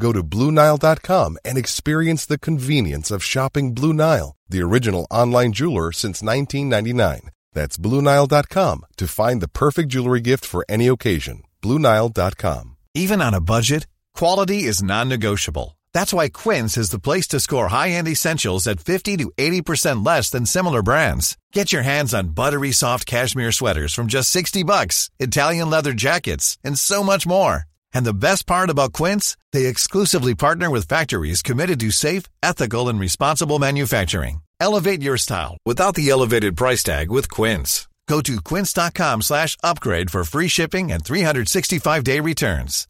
Go to BlueNile.com and experience the convenience of shopping Blue Nile, the original online jeweler since 1999. That's BlueNile.com to find the perfect jewelry gift for any occasion. BlueNile.com. Even on a budget, quality is non-negotiable. That's why Quince is the place to score high-end essentials at 50 to 80% less than similar brands. Get your hands on buttery soft cashmere sweaters from just 60 bucks, Italian leather jackets, and so much more. And the best part about Quince, they exclusively partner with factories committed to safe, ethical, and responsible manufacturing. Elevate your style without the elevated price tag with Quince. Go to quince.com slash upgrade for free shipping and 365-day returns.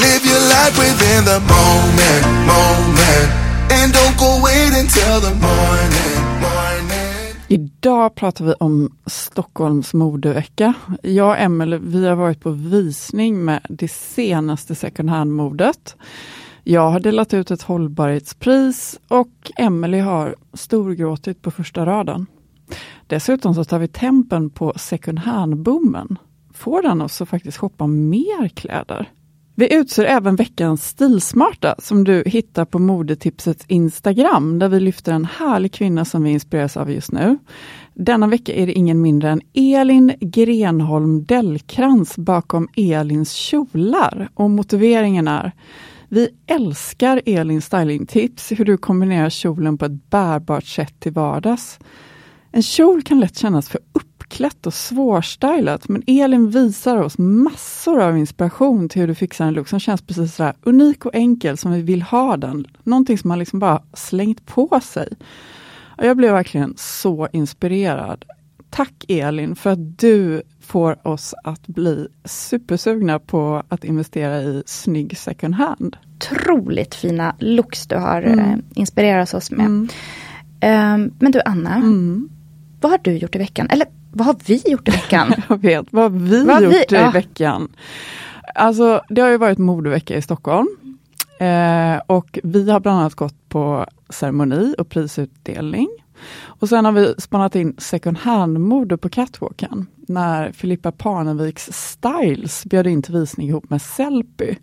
Live your life within the moment, moment. And don't go wait until the morning. Idag pratar vi om Stockholms modevecka. Jag och Emelie, vi har varit på visning med det senaste second hand-modet. Jag har delat ut ett hållbarhetspris och Emelie har storgråtit på första raden. Dessutom så tar vi tempen på second hand-boomen. Får den oss att faktiskt shoppa mer kläder? Vi utser även veckans stilsmarta som du hittar på modetipsets Instagram där vi lyfter en härlig kvinna som vi inspireras av just nu. Denna vecka är det ingen mindre än Elin Grenholm Dellkrans bakom Elins kjolar och motiveringen är vi älskar Elins stylingtips, hur du kombinerar kjolen på ett bärbart sätt till vardags. En kjol kan lätt kännas för uppklätt och svårstylat, men Elin visar oss massor av inspiration till hur du fixar en look som känns precis så unik och enkel som vi vill ha den. Någonting som man liksom bara slängt på sig. Jag blev verkligen så inspirerad. Tack Elin för att du får oss att bli supersugna på att investera i snygg second hand. Otroligt fina looks du har Mm. eh, inspirerat oss med. Mm. Ehm, men du Anna, Mm. Vad har du gjort i veckan? Eller vad har vi gjort i veckan? Jag vet, vad har vi Vad gjort vi- i ja. veckan? Alltså, det har ju varit modevecka i Stockholm. Eh, och vi har bland annat gått på ceremoni och prisutdelning. Och sen har vi spannat in second hand-mode på catwalken när Filippa Parneviks Styles bjöd in till visning ihop med Sellpy.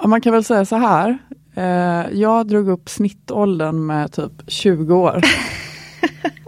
Ja, man kan väl säga så här. Eh, jag drog upp snittåldern med typ 20 år.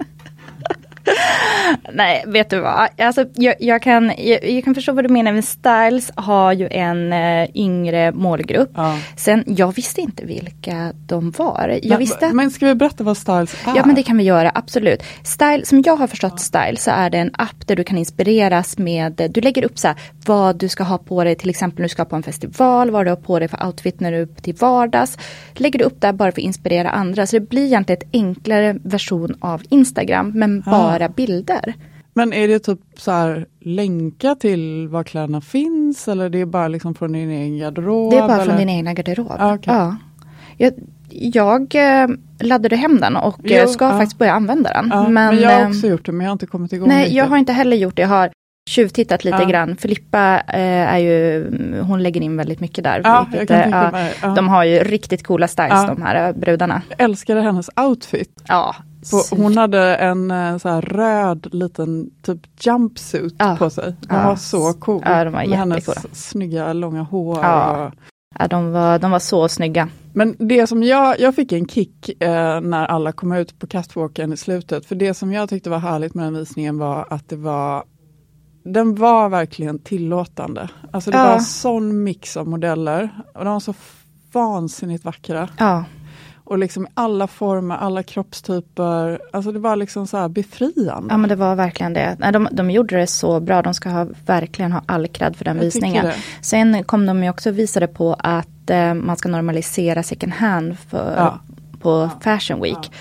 Nej, vet du vad? Alltså, jag, jag, kan, jag, jag kan förstå vad du menar, men Styles har ju en eh, yngre målgrupp. Ja. Sen, jag visste inte vilka de var. Jag Men- visste att men ska vi berätta vad Styles är? Ja men det kan vi göra, absolut. Style, som jag har förstått Style så är det en app där du kan inspireras med, du lägger upp så här, vad du ska ha på dig, till exempel när du ska på en festival, vad du har på dig för outfit när du är till vardags. Lägger du upp där bara för att inspirera andra, så det blir egentligen ett enklare version av Instagram, men bara bilder. Men är det typ så här länka till var kläderna finns eller det är bara liksom från din egen garderob? Det är bara eller? från din egna garderob. Ah, okej. ja. Jag, jag eh, laddade hem den och Jo, eh, ska ja. faktiskt börja använda den. Ja, men, jag har eh, också gjort det men jag har inte kommit igång Nej, riktigt. jag har inte heller gjort det. Jag har tjuvtittat lite Ja. grann. Filippa eh, är ju, hon lägger in väldigt mycket där. Ja, jag vilket, kan eh, ja. De har ju riktigt coola styles de här brudarna. Jag älskade hennes outfit. Ja, På, hon hade en eh, så här röd liten typ jumpsuit Ja. på sig. Den Ja. var så cool. Ja, de var Med hennes snygga långa hår. Ja. Och, ja, de, var, de var så snygga. Men det som jag, jag fick en kick eh, när alla kom ut på catwalken i slutet. För det som jag tyckte var härligt med den visningen var att det var den var verkligen tillåtande. Alltså det var en sån mix av modeller och de var så vansinnigt vackra. Ja, Och liksom alla former, alla kroppstyper. Alltså det var liksom så här befriande. ja men det var verkligen det. Nej, de, de gjorde det så bra. De ska ha, verkligen ha all cred för den Jag visningen. Sen kom de ju också och visade på att eh, man ska normalisera second hand för, Ja. på Fashion Week.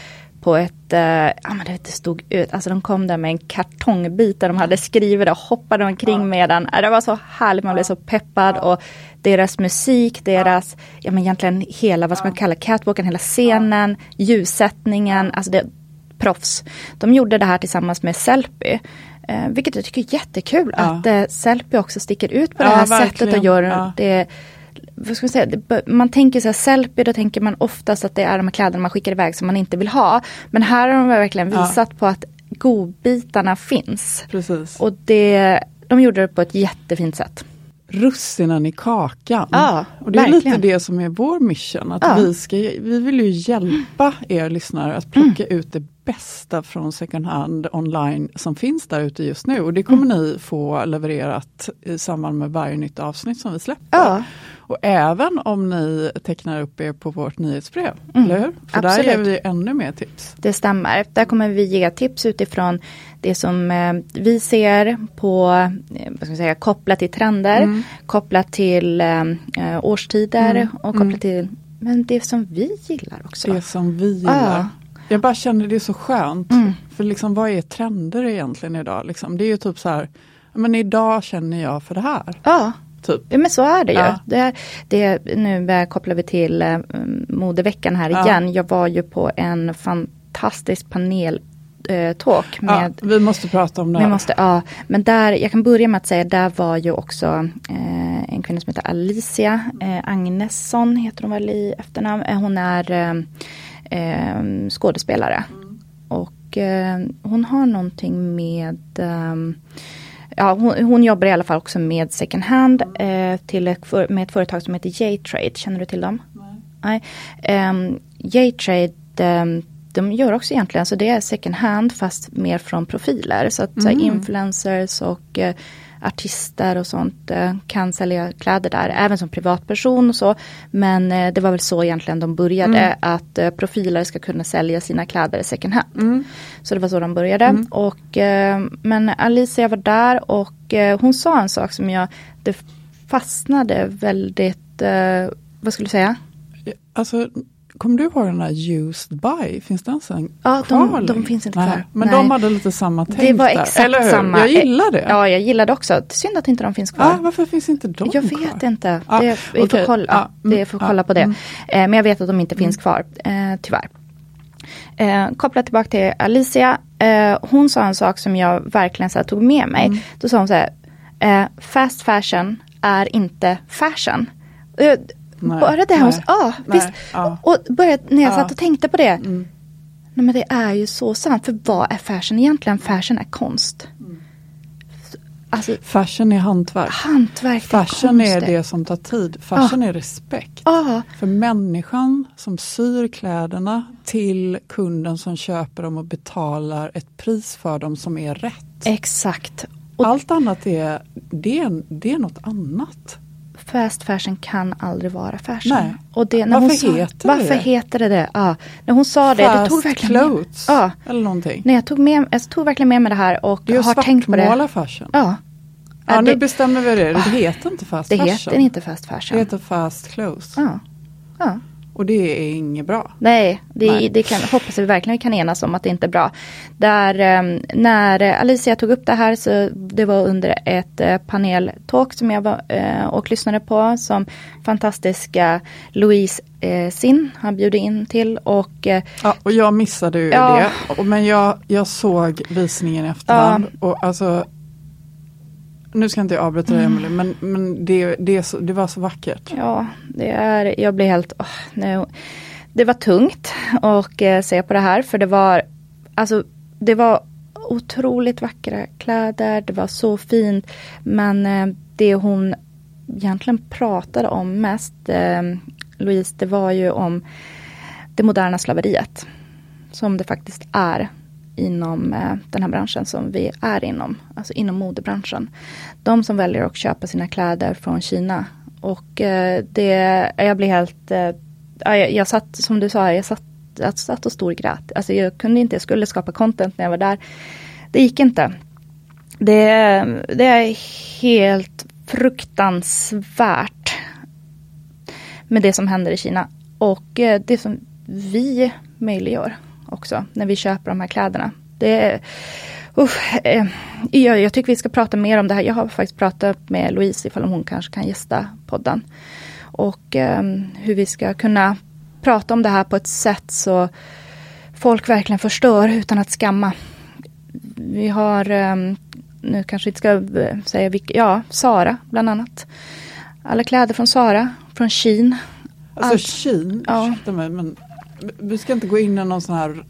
På ett, eh, ja men det, stod ut, alltså de kom där med en kartongbit där de hade skrivit och hoppade omkring med den. Ja, Det var så härligt, man blev så peppad och deras musik, deras, ja men egentligen hela, vad ska man kalla catwalken, hela scenen, ljussättningen, alltså det, proffs. De gjorde det här tillsammans med Sellpy. Eh, vilket jag tycker är jättekul Ja. att eh, Sellpy också sticker ut på Ja, det här verkligen. sättet och gör Ja. det vad ska man, säga, det, man tänker så här Sellpy, då tänker man oftast att det är de här kläderna man skickar iväg som man inte vill ha. Men här har de verkligen Ja. visat på att godbitarna finns. Precis. Och det, de gjorde det på ett jättefint sätt. Russinen i kakan. Ja, och det är verkligen. lite det som är vår mission. Att Ja. vi, ska, vi vill ju hjälpa er lyssnare att plocka ut det bästa från second hand online som finns där ute just nu. Och det kommer ni få levererat i samband med varje nytt avsnitt som vi släpper. Ja. Och även om ni tecknar upp er på vårt nyhetsbrev, eller hur? För där Absolut. ger vi ännu mer tips. Det stämmer. Där kommer vi ge tips utifrån det som eh, vi ser på, eh, vad ska säga, kopplat till trender, kopplat till eh, eh, årstider och kopplat till men det som vi gillar också. Det som vi gillar. Ja. Jag bara känner det är så skönt. Mm. För liksom vad är trender egentligen idag? Liksom, det är ju typ så här, men idag känner jag för det här. Ja, Typ. Ja, men så är det ju. Ja. Det är, det, nu kopplar vi till eh, modeveckan här Ja. igen. Jag var ju på en fantastisk panel eh, talk Ja, med vi måste prata om det Vi måste, ja, men där, jag kan börja med att säga, där var ju också eh, en kvinna som heter Alicia eh, Agnesson, heter hon väl i efternamn. Eh, hon är eh, eh, skådespelare. Och eh, hon har någonting med Ja, hon, hon jobbar i alla fall också med second hand eh, till ett, med ett företag som heter J-Trade. Känner du till dem? Nej. Um, J-Trade um, de gör också egentligen, så det är second hand fast mer från profiler. Så att så här, influencers och eh, artister och sånt eh, kan sälja kläder där, även som privatperson och så. Men eh, det var väl så egentligen de började, att eh, profiler ska kunna sälja sina kläder second hand. Så det var så de började. Och, eh, men Alicia var där och hon sa en sak som jag, det fastnade väldigt, vad skulle du säga? Alltså, kommer du ihåg den där used by? Finns den sen Ja, de- de finns inte Nej, kvar. Men Nej. de hade lite samma tänk Det var där. exakt Eller hur? samma. Jag gillar det. Ja, jag gillar det också. Synd att inte de finns kvar. Ah, varför finns inte de jag kvar? vet inte. Ja, det, vi okej. får kolla, Ja, mm, det får ja, kolla på det. mm. Eh, men jag vet att de inte finns kvar, eh, tyvärr. Eh, kopplat tillbaka till Alicia. Eh, hon sa en sak som jag verkligen så här, tog med mig. Mm. Då sa hon så här. Eh, fast fashion är inte fashion. Nej, bara det sa. Ja, nej, visst. ja. Och började, när jag Ja. satt och tänkte på det. Mm. Nej men det är ju så sant. För vad är fashion egentligen? Fashion är konst. Mm. Alltså Fashion är hantverk. hantverk. Fashion är konst. det som tar tid. Fashion är respekt. Ja, För människan som syr kläderna till kunden som köper dem och betalar ett pris för dem som är rätt. exakt. Och Allt annat är, det är, det är något annat. Fast fashion kan aldrig vara fashion. Nej. Och det, när Varför hon sa, heter det varför det? heter det det? Ja. När hon sa det, det tog Fast verkligen med, clothes Ja. eller någonting. Nej, jag, tog med, jag tog verkligen med mig det här och Det har tänkt på det. svartmåla fashion. Ja. Ja, Ja, nu det, bestämmer vi det. Det heter inte fast det fashion. heter inte fast Det fashion. heter fast clothes. Ja. Ja. Och det är inget bra. Nej, det, Nej. det kan, hoppas vi verkligen kan enas om att det inte är bra. Där, eh, när Alicia tog upp det här så det var under ett eh, paneltalk som jag var eh, och lyssnade på som fantastiska Louise eh, Sin har bjudit in till och Ja, och jag missade ju Ja. det. Men jag, jag såg visningen i efterhand. Och alltså, nu ska jag inte avbryta dig Mm. Emelie, men, men det, det, så, det var så vackert. ja, det är, jag blir helt, åh, nu, det var tungt att eh, se på det här för det var, alltså det var otroligt vackra kläder, det var så fint. Men eh, det hon egentligen pratade om mest, eh, Louise, det var ju om det moderna slaveriet. Som det faktiskt är inom eh, den här branschen som vi är inom, alltså inom modebranschen. De som väljer att köpa sina kläder från Kina. Och eh, det, jag blir helt, eh, jag, jag satt som du sa, jag satt, jag satt och storgrät. Alltså jag kunde inte, jag skulle skapa content när jag var där. Det gick inte. Det, det är helt fruktansvärt med det som händer i Kina. Och det som vi möjliggör också när vi köper de här kläderna. Det Uff, eh, jag, jag, tycker vi ska prata mer om det här. Jag har faktiskt pratat med Louise ifall hon kanske kan gästa podden. Och eh, hur vi ska kunna prata om det här på ett sätt så folk verkligen förstår utan att skamma. Vi har, eh, nu kanske inte ska eh, säga vilka, ja, Sara bland annat. Alla kläder från Sara, från Shein. Alltså Allt. Shein, ja. mig men vi ska inte gå in i någon sån här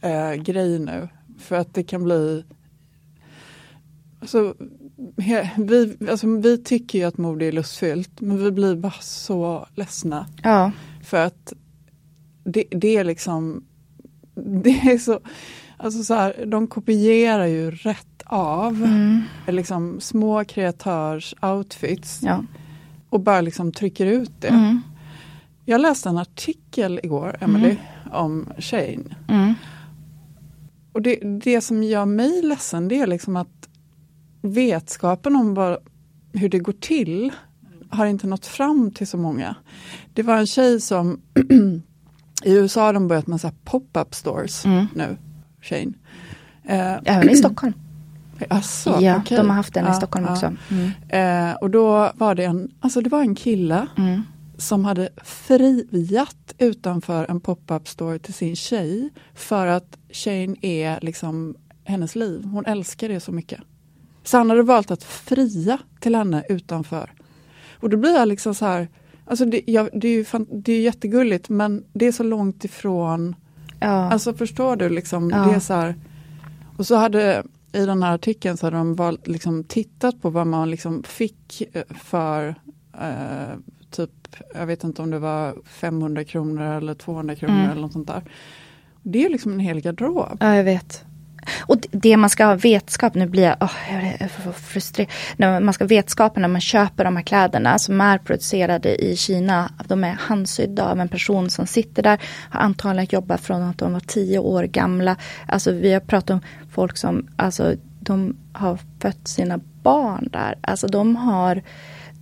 äh, grej nu. För att det kan bli Alltså, vi, alltså, vi tycker ju att mode är lustfyllt men vi blir bara så ledsna. Ja. För att det, det är liksom Det är så Alltså så här, de kopierar ju rätt av mm. liksom små kreatörs outfits ja. och bara liksom trycker ut det. Mm. Jag läste en artikel igår, Emily, mm. om Shane. Mm. Och det, det som gör mig ledsen det är liksom att vetskapen om vad, hur det går till har inte nått fram till så många. Det var en tjej som i USA har de börjat med pop-up stores mm. nu. Shane. Eh, Även i Stockholm. Alltså, ja, okay. de har haft den ja, i Stockholm ja. också. Mm. Eh, och då var det en, alltså det var en kille mm som hade friat utanför en pop-up store till sin tjej för att tjejen är liksom hennes liv. Hon älskar det så mycket. Så han hade valt att fria till henne utanför. Och då blir jag liksom så här, alltså det, ja, det, är ju fan, det är jättegulligt men det är så långt ifrån. Ja. Alltså förstår du liksom, ja. det är så här. Och så hade i den här artikeln så hade de valt, liksom, tittat på vad man liksom fick eh, för eh, typ, jag vet inte om det var 500 kronor eller 200 kronor mm. eller något sånt där. Det är liksom en hel garderob. Ja, jag vet. Och det man ska ha vetskap, nu blir jag, oh, jag är frustrerad. Man ska ha vetskapen när man köper de här kläderna som är producerade i Kina. De är handsydda av en person som sitter där, har antagligen jobbat från att de var tio år gamla. Alltså vi har pratat om folk som, alltså de har fött sina barn där. Alltså de har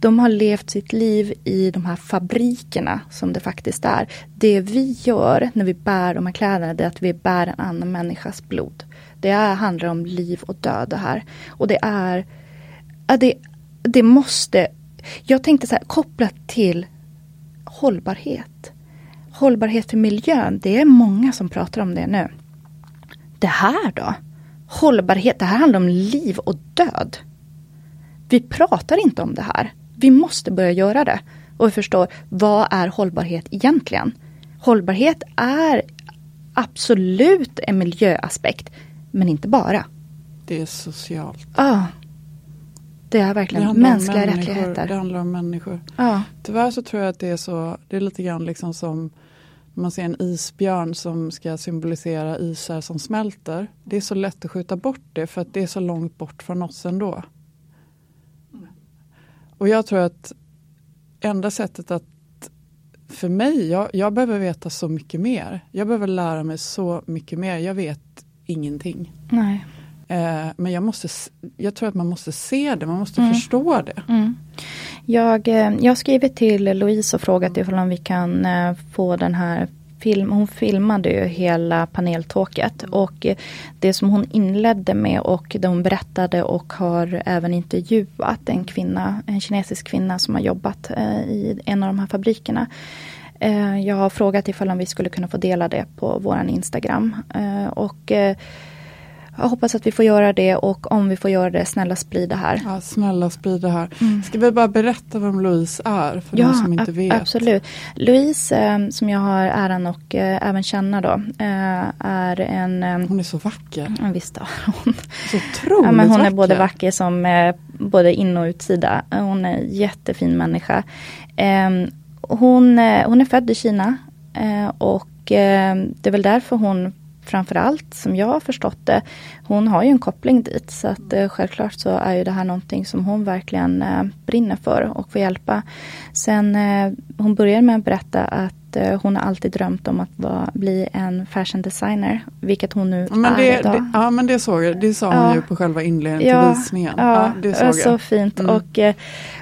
de har levt sitt liv i de här fabrikerna som det faktiskt är. Det vi gör när vi bär de här kläderna det är att vi bär en annan människas blod. Det är, handlar om liv och död det här. Och det är, det, det måste, jag tänkte så här kopplat till hållbarhet. Hållbarhet för miljön, det är många som pratar om det nu. Det här då? Hållbarhet, det här handlar om liv och död. Vi pratar inte om det här. Vi måste börja göra det. Och vi förstår, vad är hållbarhet egentligen? Hållbarhet är absolut en miljöaspekt, men inte bara. Det är socialt. Ja. Det är verkligen det mänskliga rättigheter. Det handlar om människor. Ja. Tyvärr så tror jag att det är så, det är lite grann liksom som man ser en isbjörn som ska symbolisera isar som smälter. Det är så lätt att skjuta bort det för att det är så långt bort från oss ändå. Och jag tror att enda sättet att för mig, jag, jag behöver veta så mycket mer. Jag behöver lära mig så mycket mer. Jag vet ingenting. Nej. Eh, men jag, måste, jag tror att man måste se det, man måste mm. förstå det. Mm. Jag, eh, jag har skrivit till Louise och frågat ifall om vi kan eh, få den här film, hon filmade ju hela paneltåket och det som hon inledde med och det hon berättade och har även intervjuat en kvinna, en kinesisk kvinna som har jobbat eh, i en av de här fabrikerna. Eh, jag har frågat ifall om vi skulle kunna få dela det på våran Instagram eh, och eh, jag hoppas att vi får göra det och om vi får göra det, snälla sprid det här. Ja, snälla sprid det här. Mm. Ska vi bara berätta vem Louise är för ja, de som inte vet? absolut. Louise, eh, som jag har äran och eh, även känna då, eh, är en... Hon är så vacker. Ja, visst är hon. Så otroligt ja, men Hon vacker. är både vacker som både in och utsida. Hon är en jättefin människa. Ehm, hon, hon är född i Kina och det är väl därför hon framförallt som jag har förstått det, hon har ju en koppling dit. Så att eh, självklart så är ju det här någonting som hon verkligen eh, brinner för och får hjälpa. Sen eh, hon började med att berätta att eh, hon har alltid drömt om att vara, bli en fashion designer, vilket hon nu Men är det, idag. det, ja men det såg jag, det sa Ja. hon ju på själva inledningen till visningen. Ja, det det såg var så jag. fint. Mm. Och, eh,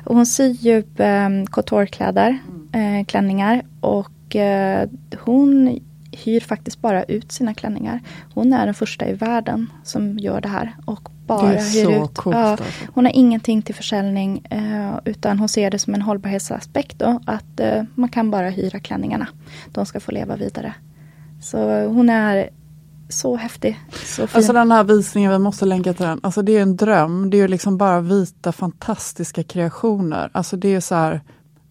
och hon syr ju um, couturekläder, Mm. eh, klänningar. Och eh, hon hyr faktiskt bara ut sina klänningar. Hon är den första i världen som gör det här. Och bara hyr ut. coolt Ja, alltså. hon har ingenting till försäljning eh, utan hon ser det som en hållbarhetsaspekt då. Att eh, man kan bara hyra klänningarna. De ska få leva vidare. Så hon är så häftig. Så fin. Alltså den här visningen, vi måste länka till den. Alltså det är en dröm. Det är liksom bara vita fantastiska kreationer. Alltså det är så här,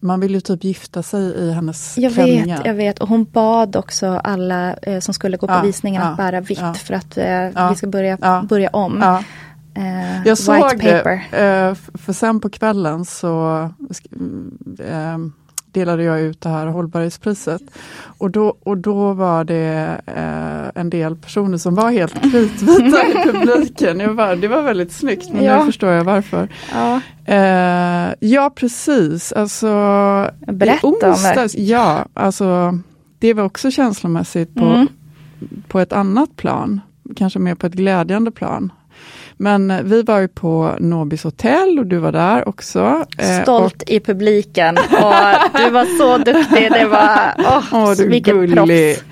man vill ju typ gifta sig i hennes Jag klänningar. vet, jag vet. Och hon bad också alla eh, som skulle gå på Ja, visningen ja, att bära vitt ja. för att eh, vi ska börja, ja, börja om. Eh, Jag såg white det, paper. eh, för sen på kvällen så mm, eh, delade jag ut det här hållbarhetspriset. Och då, och då var det eh, en del personer som var helt kritvita i publiken. Jag bara, det var väldigt snyggt, men Ja. nu förstår jag varför. Ja, Eh, ja, precis. Alltså, Berätta i om det. onsdags, Ja, alltså det var också känslomässigt på, Mm. på ett annat plan. Kanske mer på ett glädjande plan. Men eh, vi var ju på Nobis hotell och du var där också. Eh, stolt i publiken. Och du var så duktig. Det var, åh, Åh, du vilket gullig. proffs.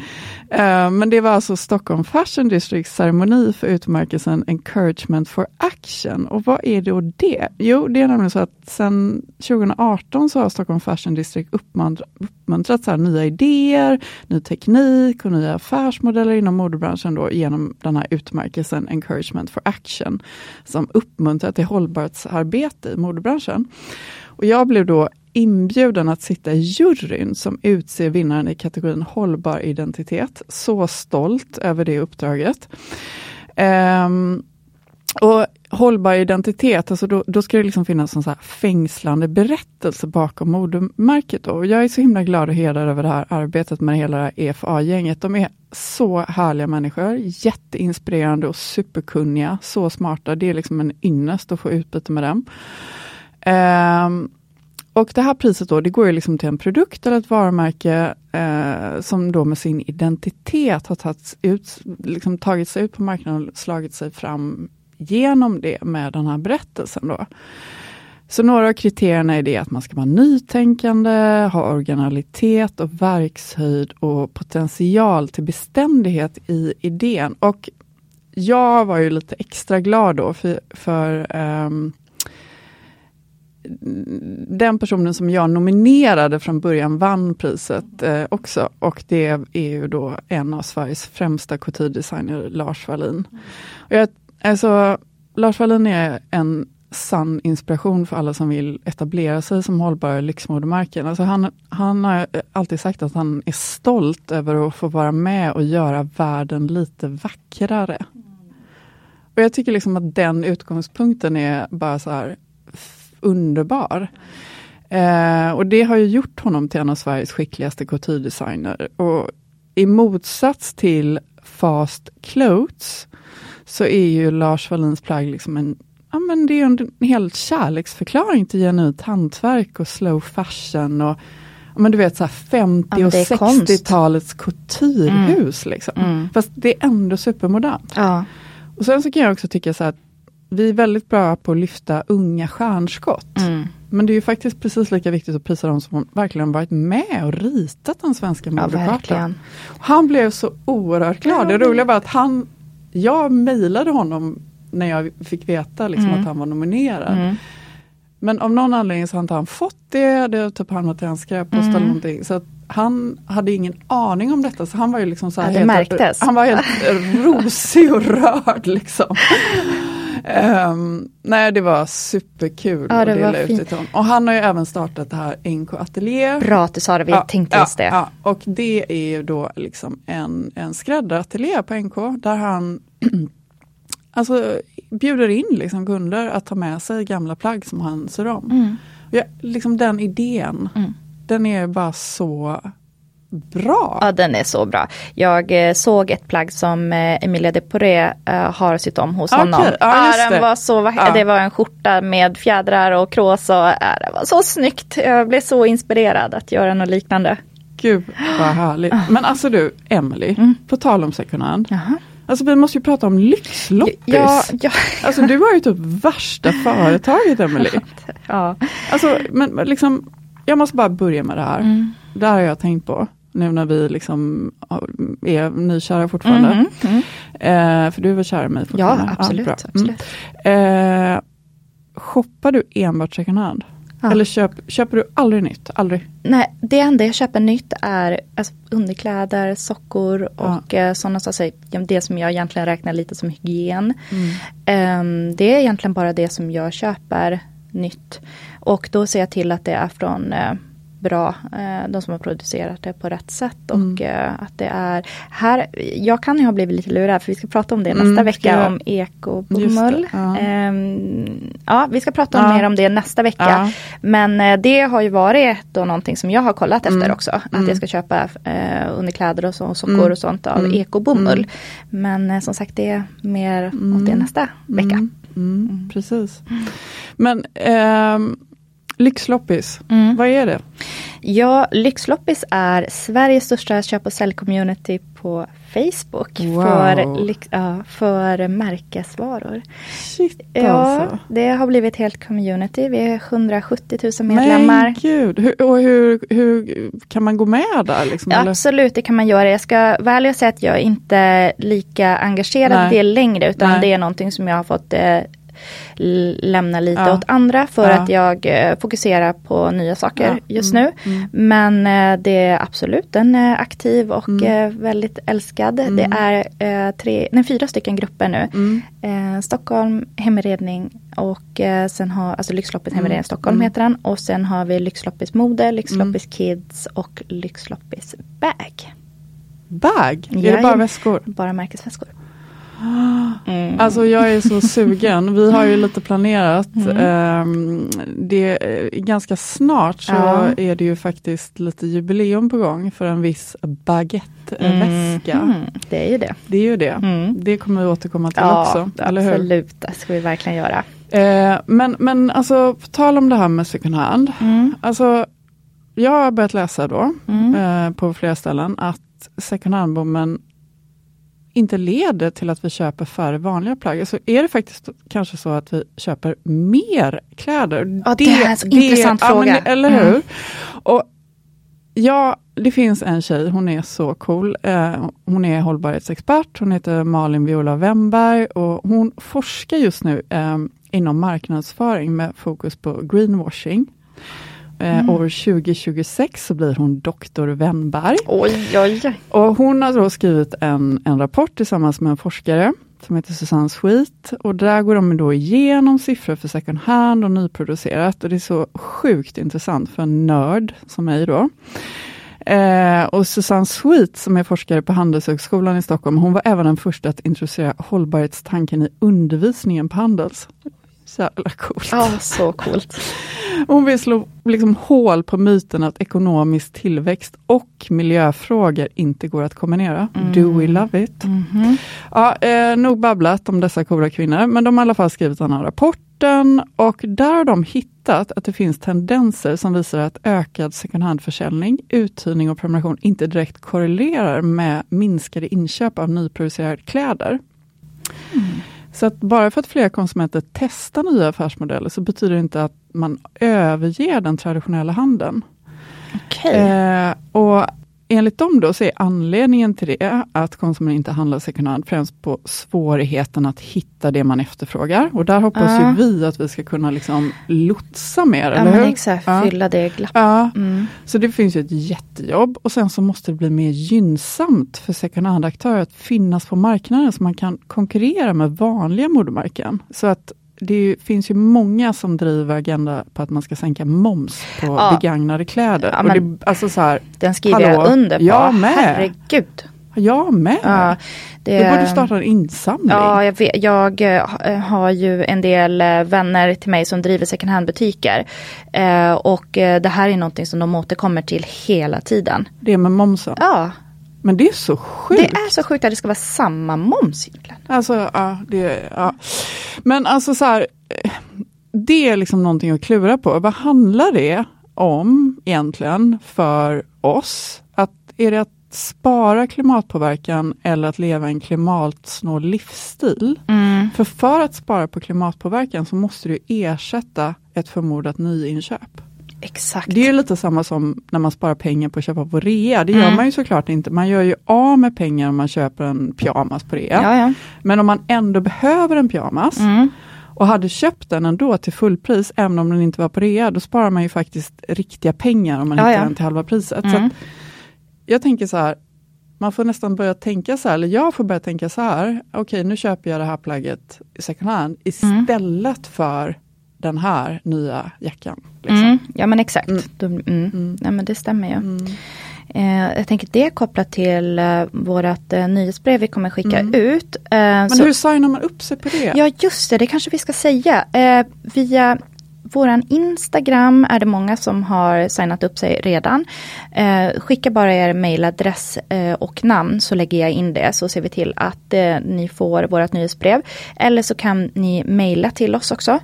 Eh, men det var alltså Stockholm Fashion Districts ceremoni för utmärkelsen Encouragement for Action. Och vad är då det? Jo, det är nämligen så att sedan 2018 så har Stockholm Fashion District uppmuntrat, uppmuntrat så här nya idéer, ny teknik och nya affärsmodeller inom modebranschen då genom den här utmärkelsen Encouragement for Action som uppmuntrar till hållbarhetsarbete i modebranschen. Och jag blev då inbjuden att sitta i juryn som utser vinnaren i kategorin hållbar identitet. Så stolt över det uppdraget. Um, och hållbar identitet, alltså då, då ska det liksom finnas en så här fängslande berättelse bakom modemärket. Då. Och jag är så himla glad och hedrad över det här arbetet med hela det här EFA-gänget. De är så härliga människor, jätteinspirerande och superkunniga, så smarta. Det är liksom en ynnest att få utbyte med dem. Um, och det här priset då, det går ju liksom till en produkt eller ett varumärke eh, som då med sin identitet har tagits ut, liksom tagit sig ut på marknaden och slagit sig fram genom det med den här berättelsen. Då. Så några av kriterierna är det att man ska vara nytänkande, ha originalitet och verkshöjd och potential till beständighet i idén. Och jag var ju lite extra glad då för, för ehm, den personen som jag nominerade från början vann priset eh, också. Och det är ju då en av Sveriges främsta couture-designer, Lars Wallin. Och jag, alltså, Lars Wallin är en sann inspiration för alla som vill etablera sig som hållbara lyxmodemärken. Alltså han, han har alltid sagt att han är stolt över att få vara med och göra världen lite vackrare. Och jag tycker liksom att den utgångspunkten är bara så här underbar. Eh, och det har ju gjort honom till en av Sveriges skickligaste couture-designer. Och i motsats till Fast Clothes så är ju Lars Wallins plagg liksom en Ja, men det är en helt kärleksförklaring till genuint hantverk och slow fashion. och men du vet så här 50 Ja, men och det är konst. 60-talets couturehus. Liksom. Mm. Fast det är ändå supermodernt. Ja. Och sen så kan jag också tycka så att vi är väldigt bra på att lyfta unga stjärnskott. Mm. Men det är ju faktiskt precis lika viktigt att prisa de som verkligen varit med och ritat den svenska ja, modekartan. verkligen. Han blev så oerhört glad. Det roliga var att han, jag mejlade honom när jag fick veta liksom Mm. att han var nominerad. Mm. Men av någon anledning så har inte han fått det. Det har typ hamnat i hans skräppost Mm. eller någonting. Så han hade ingen aning om detta. Så han var ju liksom så här Ja, märktes. Han var helt rosig och rörd liksom. Ehm, nej, det var superkul Ja, det att dela ut det till honom. Och han har ju även startat det här NK Atelier. Bra att du sa det, vi tänkte just det. Ja, och det är ju då liksom en, en skräddarateljé på NK där han alltså, bjuder in liksom kunder att ta med sig gamla plagg som han syr om. Mm. Ja, liksom den idén, Mm. den är bara så bra. Ja, den är så bra. Jag eh, såg ett plagg som eh, Emilia de Poré eh, har sytt om hos Okej, honom. ja, just den det. var så vacker. Ja. Det var en skjorta med fjädrar och krås och äh, det var så snyggt. Jag blev så inspirerad att göra något liknande. Gud vad härligt. Men alltså du, Emily, på tal om second hand. Jaha. Alltså vi måste ju prata om lyxloppis. Ja, ja, Alltså du har ju typ värsta företaget Emily. ja. Alltså, men liksom, jag måste bara börja med det här. Mm. Det här har jag tänkt på. Nu när vi liksom är nykära fortfarande. Mhm, mm. Eh, för du är väl kär i mig ja fortfarande? absolut. bra. absolut. Mm. Eh, shoppar du enbart second hand? Ja. Eller köp, köper du aldrig nytt? Aldrig? Nej, det enda jag köper nytt är alltså, underkläder, sockor Ja. och eh, sådana saker. Ja, Det som jag egentligen räknar lite som hygien. Mm. Ehm, det är egentligen bara det som jag köper nytt. Och då ser jag till att det är från eh, bra, eh, de som har producerat det på rätt sätt. Och Mm. eh, att det är här, jag kan ju ha blivit lite lurad för vi ska prata om det Mm, nästa ska vecka jag- om ekobomull. ja. Ehm, ja, vi ska prata Ja. mer om det nästa vecka. Ja. Men eh, det har ju varit då någonting som jag har kollat efter Mm. också. Att Mm. jag ska köpa underkläder och så, sockor Mm. och sånt av Mm. ekobomull. Mm. Men som sagt det är mer åt det Mm. nästa vecka. Mm, mm, Precis. Men ehm, lyxloppis, Mm. vad är det? Ja, Lyxloppis är Sveriges största köp och sälj-community på Facebook. Wow. För, lyx, ja, för märkesvaror. Shit Ja, alltså. det har blivit helt community. Vi är 170 000 medlemmar. Men gud, hur, och hur, hur kan man gå med där? Liksom, eller? Absolut, det kan man göra. Jag ska ärlig och säga att jag är inte lika engagerad Nej. i det längre. Utan Nej. det är någonting som jag har fått eh, lämna lite Ja. åt andra. För Ja. att jag eh, fokuserar på nya saker Ja. just Mm, nu. mm. Men eh, det är absolut, den är aktiv och Mm. eh, väldigt älskad. Mm. Det är eh, tre, nej, fyra stycken grupper nu. Mm. Eh, Stockholm, hemredning och sen har, alltså Lyxloppis hemredning Mm. Stockholm Mm. heter den. Och sen har vi Lyxloppis mode, Lyxloppis kids och Lyxloppis bag. Bag? Är det bara väskor? Bara märkesväskor. Mm. Alltså jag är så sugen. Vi har ju lite planerat. Mm. Ehm, det är ganska snart så Ja. är det ju faktiskt lite jubileum på gång för en viss baguetteväska. Mm. Det är ju det. Det är ju det. Mm. Det kommer vi återkomma till Ja, också. Eller hur? absolut. Det ska vi verkligen göra. Eh, men, men alltså på tal om det här med second hand. Mm. Alltså, jag har börjat läsa då Mm. eh, på flera ställen att second hand-boomen inte leder till att vi köper färre vanliga plagg. Så är det faktiskt kanske så att vi köper mer kläder. Ja, det är en så intressant ja, men fråga. det- eller hur? Mm. Och Ja, det finns en tjej, hon är så cool. Eh, hon är hållbarhetsexpert, hon heter Malin Viola Wemberg och hon forskar just nu eh, inom marknadsföring med fokus på greenwashing. Eh, Mm. År 2026 så blir hon doktor Wennberg. Oj, oj, oj. Och hon har då skrivit en, en rapport tillsammans med en forskare som heter Susanne Sweet. Och där går de då igenom siffror för second hand och nyproducerat. Och det är så sjukt intressant för en nörd som mig då. Eh, och Susanne Sweet som är forskare på Handelshögskolan i Stockholm, hon var även den första att introducera hållbarhetstanken i undervisningen på Handels. Så jävla coolt. Ja, så coolt. Hon vill slå liksom hål på myten att ekonomisk tillväxt och miljöfrågor inte går att kombinera. Do we love it? Mhm. Ja, eh, nog babblat om dessa coola kvinnor, men de har i alla fall skrivit den här rapporten och där har de hittat att det finns tendenser som visar att ökad second hand-försäljning, uthyrning och prenumeration inte direkt korrelerar med minskade inköp av nyproducerade kläder. Så att bara för att fler konsumenter testar nya affärsmodeller så betyder det inte att man överger den traditionella handeln. Okej. Eh, och enligt dem då så är anledningen till det att konsumenten inte handlar second hand främst på svårigheten att hitta det man efterfrågar. Och där hoppas Ja. ju vi att vi ska kunna liksom lotsa mer, Ja, eller hur? exakt. Ja. Fylla det glappet. Ja, Mm. så det finns ju ett jättejobb och sen så måste det bli mer gynnsamt för second hand-aktörer att finnas på marknaden så man kan konkurrera med vanliga modemärken. Så att det ju, finns ju många som driver agenda på att man ska sänka moms på Ja. begagnade kläder. Ja, men- det, alltså så här, Den skriver Hallå? jag under på. Jag med. Herregud. Jag med. Ja, det, Vi borde starta en insamling. Ja, jag, vet, jag eh, har ju en del eh, vänner till mig som driver second hand-butiker. Eh, och det här är någonting som de återkommer till hela tiden. Det med momsen. Ja, Men det är så sjukt. det är så sjukt att det ska vara samma moms egentligen. Alltså, ja, det, ja. Men alltså så här, eh, det är liksom någonting att klura på. Vad handlar det om egentligen för oss? Att, är det att spara klimatpåverkan eller att leva en klimatsnål livsstil? För för att spara på klimatpåverkan så måste du ersätta ett förmodat nyinköp. Exakt. Det är ju lite samma som när man sparar pengar på att köpa på rea. Det gör Mm. man ju såklart inte. Man gör ju av med pengar om man köper en pyjamas på rea. Ja, ja. Men om man ändå behöver en pyjamas Mm. och hade köpt den ändå till fullpris, även om den inte var på rea, då sparar man ju faktiskt riktiga pengar om man Ja, hittar ja. den till halva priset. Mm. att jag tänker så här, man får nästan börja tänka så här, eller jag får börja tänka så här, okej nu köper jag det här plagget i second hand istället för den här nya jackan. Liksom. Mm. Ja men exakt. Mm. Då- Mm. Nej, men det stämmer ju. Mm. Eh, jag tänker det är kopplat till eh, vårat eh, nyhetsbrev vi kommer skicka Mm. ut. Eh, Men så- hur signar man upp sig på det? Ja just det, det kanske vi ska säga. Eh, via våran Instagram är det många som har signat upp sig redan. Eh, skicka bara er mailadress eh, och namn så lägger jag in det så ser vi till att eh, ni får vårat nyhetsbrev. Eller så kan ni mejla till oss också.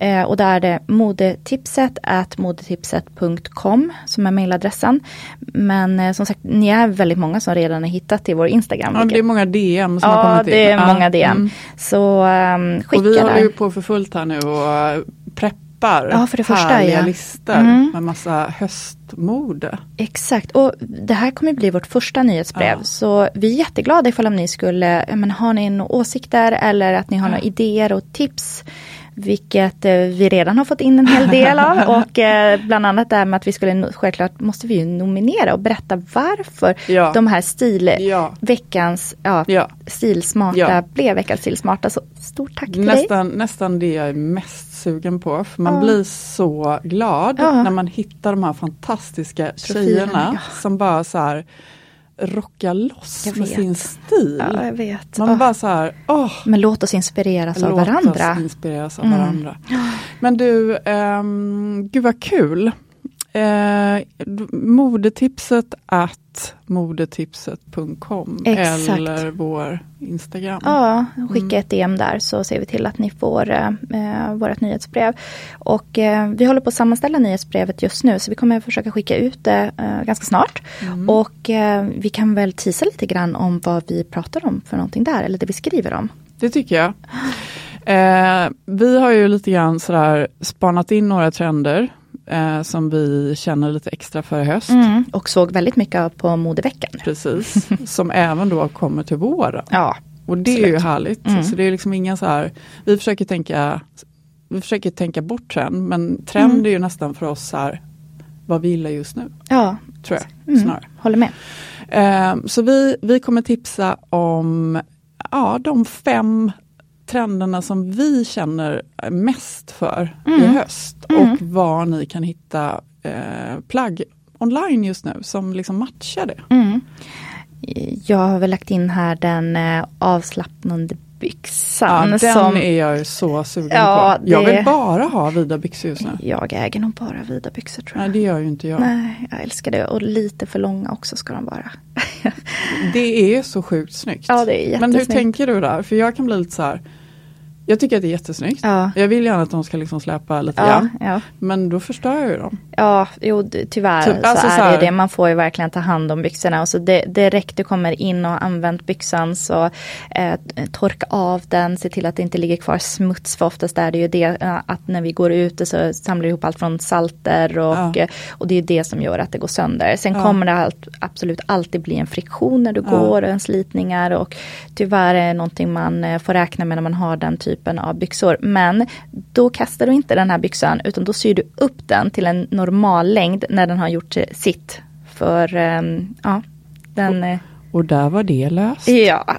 Eh, och där är det modetipset at modetipset.com som är mejladressen. Men eh, som sagt, ni är väldigt många som redan har hittat till vår Instagram. Ja, det är många DM som har Ja, kommit in. det är Ja, många DM. mm. Så um, skicka Och vi håller där. ju på för fullt här nu och preppar Ja, för det första, härliga ja. listor Mm. med massa höstmode. Exakt, och det här kommer bli vårt första nyhetsbrev. Ja. Så vi är jätteglada ifall om ni skulle, men har ni några åsikter eller att ni har några idéer och tips. Vilket eh, vi redan har fått in en hel del av. och eh, bland annat det här med att vi skulle, självklart måste vi ju nominera och berätta varför Ja. de här stil, Ja. veckans, ja, Ja. stilsmarta blev veckans stilsmarta. Så stort tack till dig. Nästan, nästan det jag är mest sugen på. För man blir så glad när man hittar de här fantastiska Profilerna, tjejerna som bara så här rockar loss med sin stil. Ja, jag vet. Man Åh. bara så här, åh, Men låt oss inspireras av låt varandra. oss inspireras av Mm. varandra. Men du, um, gud vad kul. Eh, modetipset att modetipset.com eller vår Instagram. Ja, skicka Mm. ett DM där så ser vi till att ni får eh, eh, vårt nyhetsbrev. Och eh, vi håller på att sammanställa nyhetsbrevet just nu så vi kommer försöka skicka ut det eh, ganska snart. Mm. Och eh, vi kan väl tisa lite grann om vad vi pratar om för någonting där, eller det vi skriver om. Det tycker jag. Eh, vi har ju lite grann sådär spanat in några trender eh, som vi känner lite extra för i höst. Mm. Och såg väldigt mycket på modeveckan. Precis, som även då kommer till våren. Ja, Och det är ju Absolut. härligt. Mm. Så det är liksom inga så här, vi försöker tänka, vi försöker tänka bort trend, men trend Mm. är ju nästan för oss så här, vad vi gillar just nu, ja tror jag. Mm. Snarare. håller med. Eh, så vi, vi kommer tipsa om ja, de fem trenderna som vi känner mest för i Mm. höst Mm. och var ni kan hitta eh, plagg online just nu som liksom matchar det. Mm. Jag har väl lagt in här den eh, avslappnande byxan. Ja, den som är jag ju så sugen Ja, på. Jag det- vill bara ha vida byxor just nu. Jag äger nog bara vida byxor tror Nej, jag. det gör ju inte jag. Nej, jag älskar det. Och lite för långa också ska de vara. Det är så sjukt snyggt. Ja, det är Men hur tänker du där? För jag kan bli lite så här. Jag tycker att det är jättesnyggt. Ja. Jag vill gärna att de ska liksom släpa lite Ja, grann. ja. Men då förstör jag ju dem. Ja, jo tyvärr Typ, så alltså är så här- det det. Man får ju verkligen ta hand om byxorna. Och så det, direkt du kommer in och har använt byxan så eh, torka av den. Se till att det inte ligger kvar smuts. För oftast är det ju det eh, att när vi går ute så samlar det ihop allt från salter. Och, Ja. och det är det som gör att det går sönder. Sen kommer det allt, absolut alltid bli en friktion när du går. En slitningar. Och tyvärr är det någonting man eh, får räkna med när man har den typen av byxor. Men då kastar du inte den här byxan utan då syr du upp den till en normal längd när den har gjort sitt. För ehm, ja, den... eh, Och där var det löst. Ja,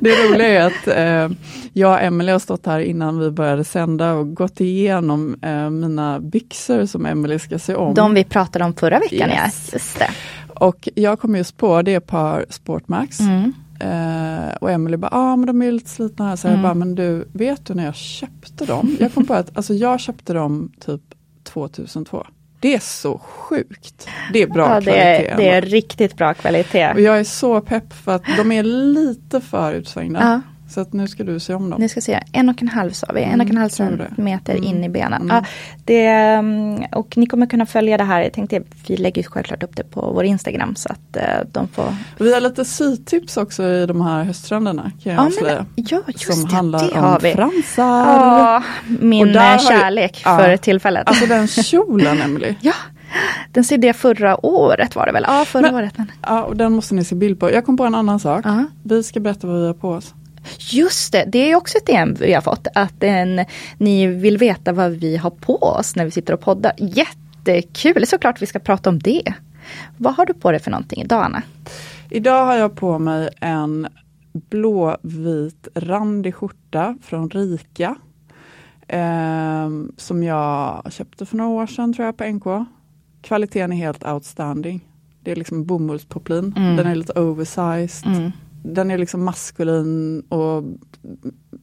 Det roliga är att eh, jag och Emelie har stått här innan vi började sända och gått igenom eh, mina byxor som Emelie ska se om. de vi pratade om förra veckan Yes. ja. Och jag kom just på det par Sportmax. Mm. Eh, och Emily bara, ja ah, men de är lite slitna här. Så Mm. jag bara, men du, vet du när jag köpte dem? Jag kom på att alltså, jag köpte dem typ 2002. Det är så sjukt. Det är bra Ja, det, kvalitet. är, det är riktigt bra kvalitet. Och jag är så pepp för att de är lite för utsvängda. Ja. Så att nu ska du se om dem. Nu ska se, en och en halv sa vi, en och en halv tror det. centimeter Mm. in i benen. Mm. Ja, det, mm, och ni kommer kunna följa det här, jag tänkte vi lägger självklart upp det på vår Instagram så att eh, de får Vi har lite sytips också i de här hösttrenderna kan jag Ja, avslöja. ja just som det, handlar det om har vi. fransar. Ja, min eh, kärlek ja. för tillfället. Alltså den kjolen Emily. ja, den sydde jag förra året var det väl? Ja, förra Men- året. Men. Ja, och den måste ni se bild på. Jag kom på en annan sak. Ja. Vi ska berätta vad vi har på oss. Just det, det är också ett DM vi har fått. Att en, ni vill veta vad vi har på oss när vi sitter och poddar. Jättekul, såklart vi ska prata om det. Vad har du på dig för någonting idag Anna? Idag har jag på mig en blåvit randig skjorta från Rika. ehm, som jag köpte för några år sedan tror jag på NK. Kvaliteten är helt outstanding. Det är liksom bomullspoplin. Mm. Den är lite oversized. Den är liksom maskulin och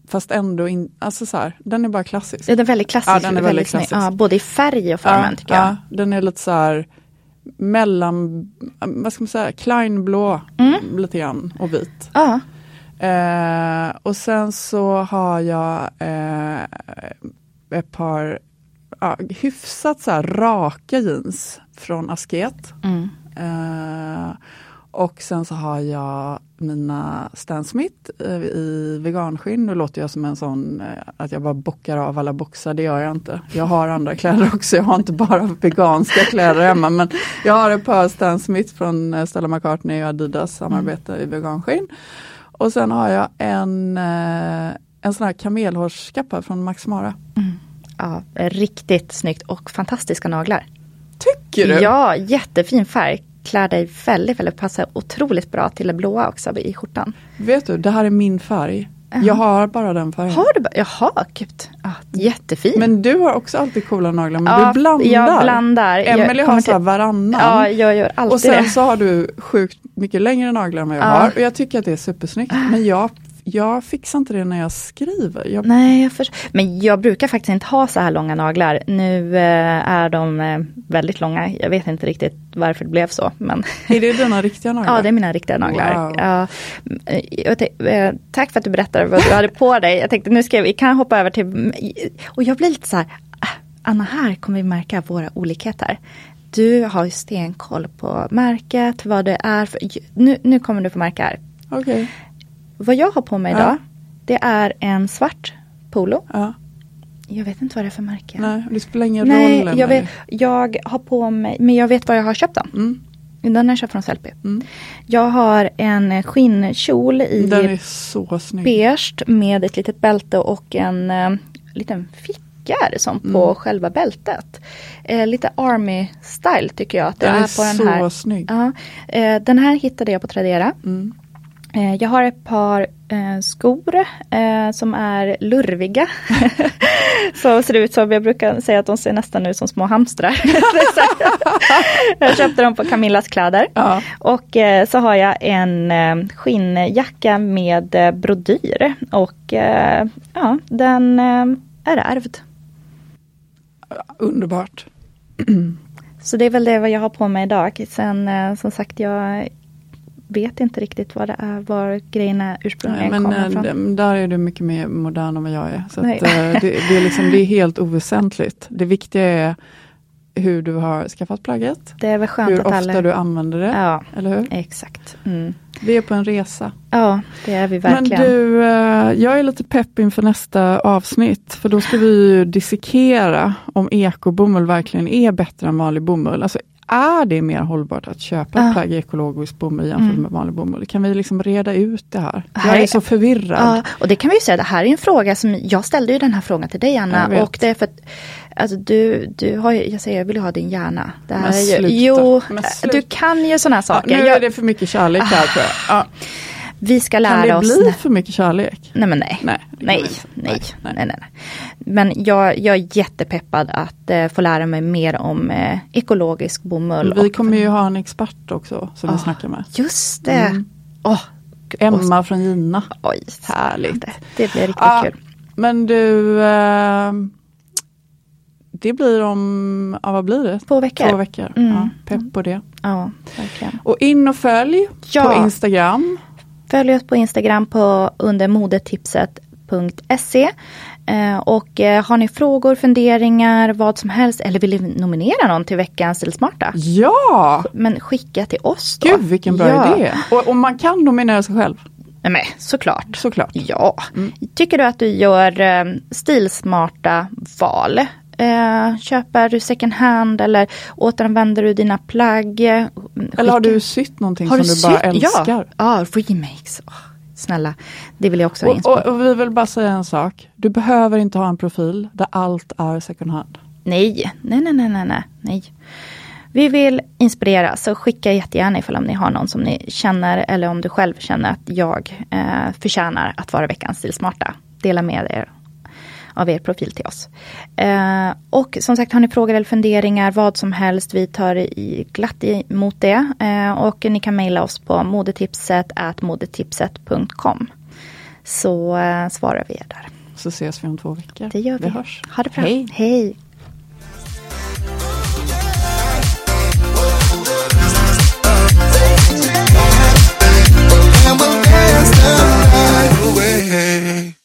fast ändå in, alltså så här, den är bara klassisk. Den är väldigt klassisk. Ja, den är väldigt klassisk. Ja, både i färg och formen tycker jag. ja, den är lite så här mellan, vad ska man säga, kleinblå Mm. lite grann och vit. Ja. Eh, och sen så har jag eh, ett par ja, hyfsat så här raka jeans från Asket. Mm. Eh, och sen så har jag mina Stan Smith eh, i veganskinn. Nu låter jag som en sån eh, att jag bara bockar av alla boxar, det gör jag inte. Jag har andra kläder också, jag har inte bara veganska kläder hemma. Men jag har ett par Stan Smith från eh, Stella McCartney och Adidas samarbete i veganskinn. Och sen har jag en, en sån här kamelhårskappa från Max Mara. ja, riktigt snyggt och fantastiska naglar. Tycker du? Ja, jättefin färg. Klär dig väldigt, väldigt, passar otroligt bra till det blåa också i skjortan. Vet du, det här är min färg. Jag har bara den färgen. Har du bara, jaha, gud. Ja, jättefin. Men du har också alltid coola naglar, men Ja, du blandar. jag blandar. Emelie har så här varannan. ja, jag gör alltid och sen det. så har du sjukt mycket längre naglar än vad jag Ja. har. Och jag tycker att det är supersnyggt. Men jag, jag fixar inte det när jag skriver. Jag, Nej, jag för... men jag brukar faktiskt inte ha så här långa naglar. Nu eh, är de eh, väldigt långa. Jag vet inte riktigt varför det blev så. Men Är det dina riktiga naglar? ja, det är mina riktiga naglar. Wow. Ja, eh, eh, tack för att du berättade vad du hade på dig. Jag tänkte nu ska vi kan hoppa över till, och jag blir lite så här, ah, Anna här kommer vi märka våra olikheter. Du har ju stenkoll på märket, vad det är för, nu, nu kommer du få märka här. Okej. Vad jag har på mig Ja. idag, det är en svart polo. Ja. Jag vet inte vad det är för märke. Nej, det spelar ingen Nej, roll. jag, vet, jag har på mig, men jag vet var jag har köpt den. Mm. Den har jag köpt från Sellpy. Mm. Jag har en skinnkjol i Den är så snygg. beige med ett litet bälte och en eh, liten ficka är det som på Mm. själva bältet. Eh, lite army style tycker jag att det Den är, är på den så här. snygg. Ja, eh, den här hittade jag på Tradera. Mm. Eh, Jag har ett par eh, skor eh, som är lurviga. så ser ut som, jag brukar säga att de ser nästan ut som små hamstrar. jag köpte dem på Camillas kläder. Ja. Och så har jag en skinnjacka med brodyr. Och ja, den är ärvd. Underbart. Så det är väl det vad jag har på mig idag. Sen som sagt, jag vet inte riktigt vad det är, var grejerna ursprungligen Nej, men kommer eh, ifrån. där är du mycket mer modern än vad jag är. Så att, eh, det, det, är liksom, det är helt oväsentligt. Det viktiga är hur du har skaffat plagget. Det är väl skönt Hur ofta alla... du använder det. Ja, Eller hur? exakt. Mm. Vi är på en resa. Ja, det är vi verkligen. Men du, eh, jag är lite pepp inför nästa avsnitt. För då ska vi ju dissekera om ekobomull verkligen är bättre än vanlig bomull. Alltså är det mer hållbart att köpa Ja. plagg i ekologisk bomull jämfört Mm. med vanlig bomull? Kan vi liksom reda ut det här? Här Jag är- så förvirrad. Ja, och det kan vi säga, det här är en fråga som, jag ställde ju den här frågan till dig Anna. Och det är för att, alltså du, du har ju, jag säger jag vill ju ha din hjärna. Det här Men är ju, sluta. jo, Men du sluta. kan ju sådana Ja, saker. nu Jag- är det för mycket kärlek här tror jag. Vi ska Kan lära det oss... bli för mycket kärlek? Nej men nej. Nej, det kan nej, nej, Nej, nej, nej. Men jag, jag är jättepeppad att eh, få lära mig mer om eh, ekologisk bomull. Vi och- kommer ju ha en expert också som vi Ah, snackar med. Just det. Mm. Gud, Emma från Gina. Oj, Härligt. Det, det blir riktigt Ja, kul. Men du, eh, det blir om, ja, vad blir det? Två veckor. Två veckor. Mm. Ja, pepp på det. Ja, verkligen. Och in och följ Ja. på Instagram. Följ oss på Instagram på under modetipset.se. Eh, och eh, har ni frågor, funderingar, vad som helst eller vill ni nominera någon till veckans Stilsmarta? Ja! Men skicka till oss då. Gud vilken bra ja. idé. Och, och man kan nominera sig själv. Nej, såklart. Såklart. Ja. Tycker du att du gör eh, stilsmarta val? Eh, köper du second hand eller återanvänder du dina plagg? Eh, Eller har du sytt någonting Har som du du bara älskar? Ja, ja remakes. Åh, snälla, det vill jag också Och, och, och vi vill bara säga en sak. Du behöver inte ha en profil där allt är second hand. Nej, nej, nej, nej, nej, nej, nej. Vi vill inspirera, så skicka jättegärna ifall om ni har någon som ni känner eller om du själv känner att jag eh, förtjänar att vara veckans stilsmarta. Dela med er av er profil till oss. Eh, och som sagt, har ni frågor eller funderingar, vad som helst, vi tar i glatt emot det. Eh, och ni kan mejla oss på modetipset modetipset.com. Så eh, svarar vi er där. Så ses vi om två veckor. Det gör vi. Vi hörs. Ha det bra. Hej. Hej. And we'll dance the night away.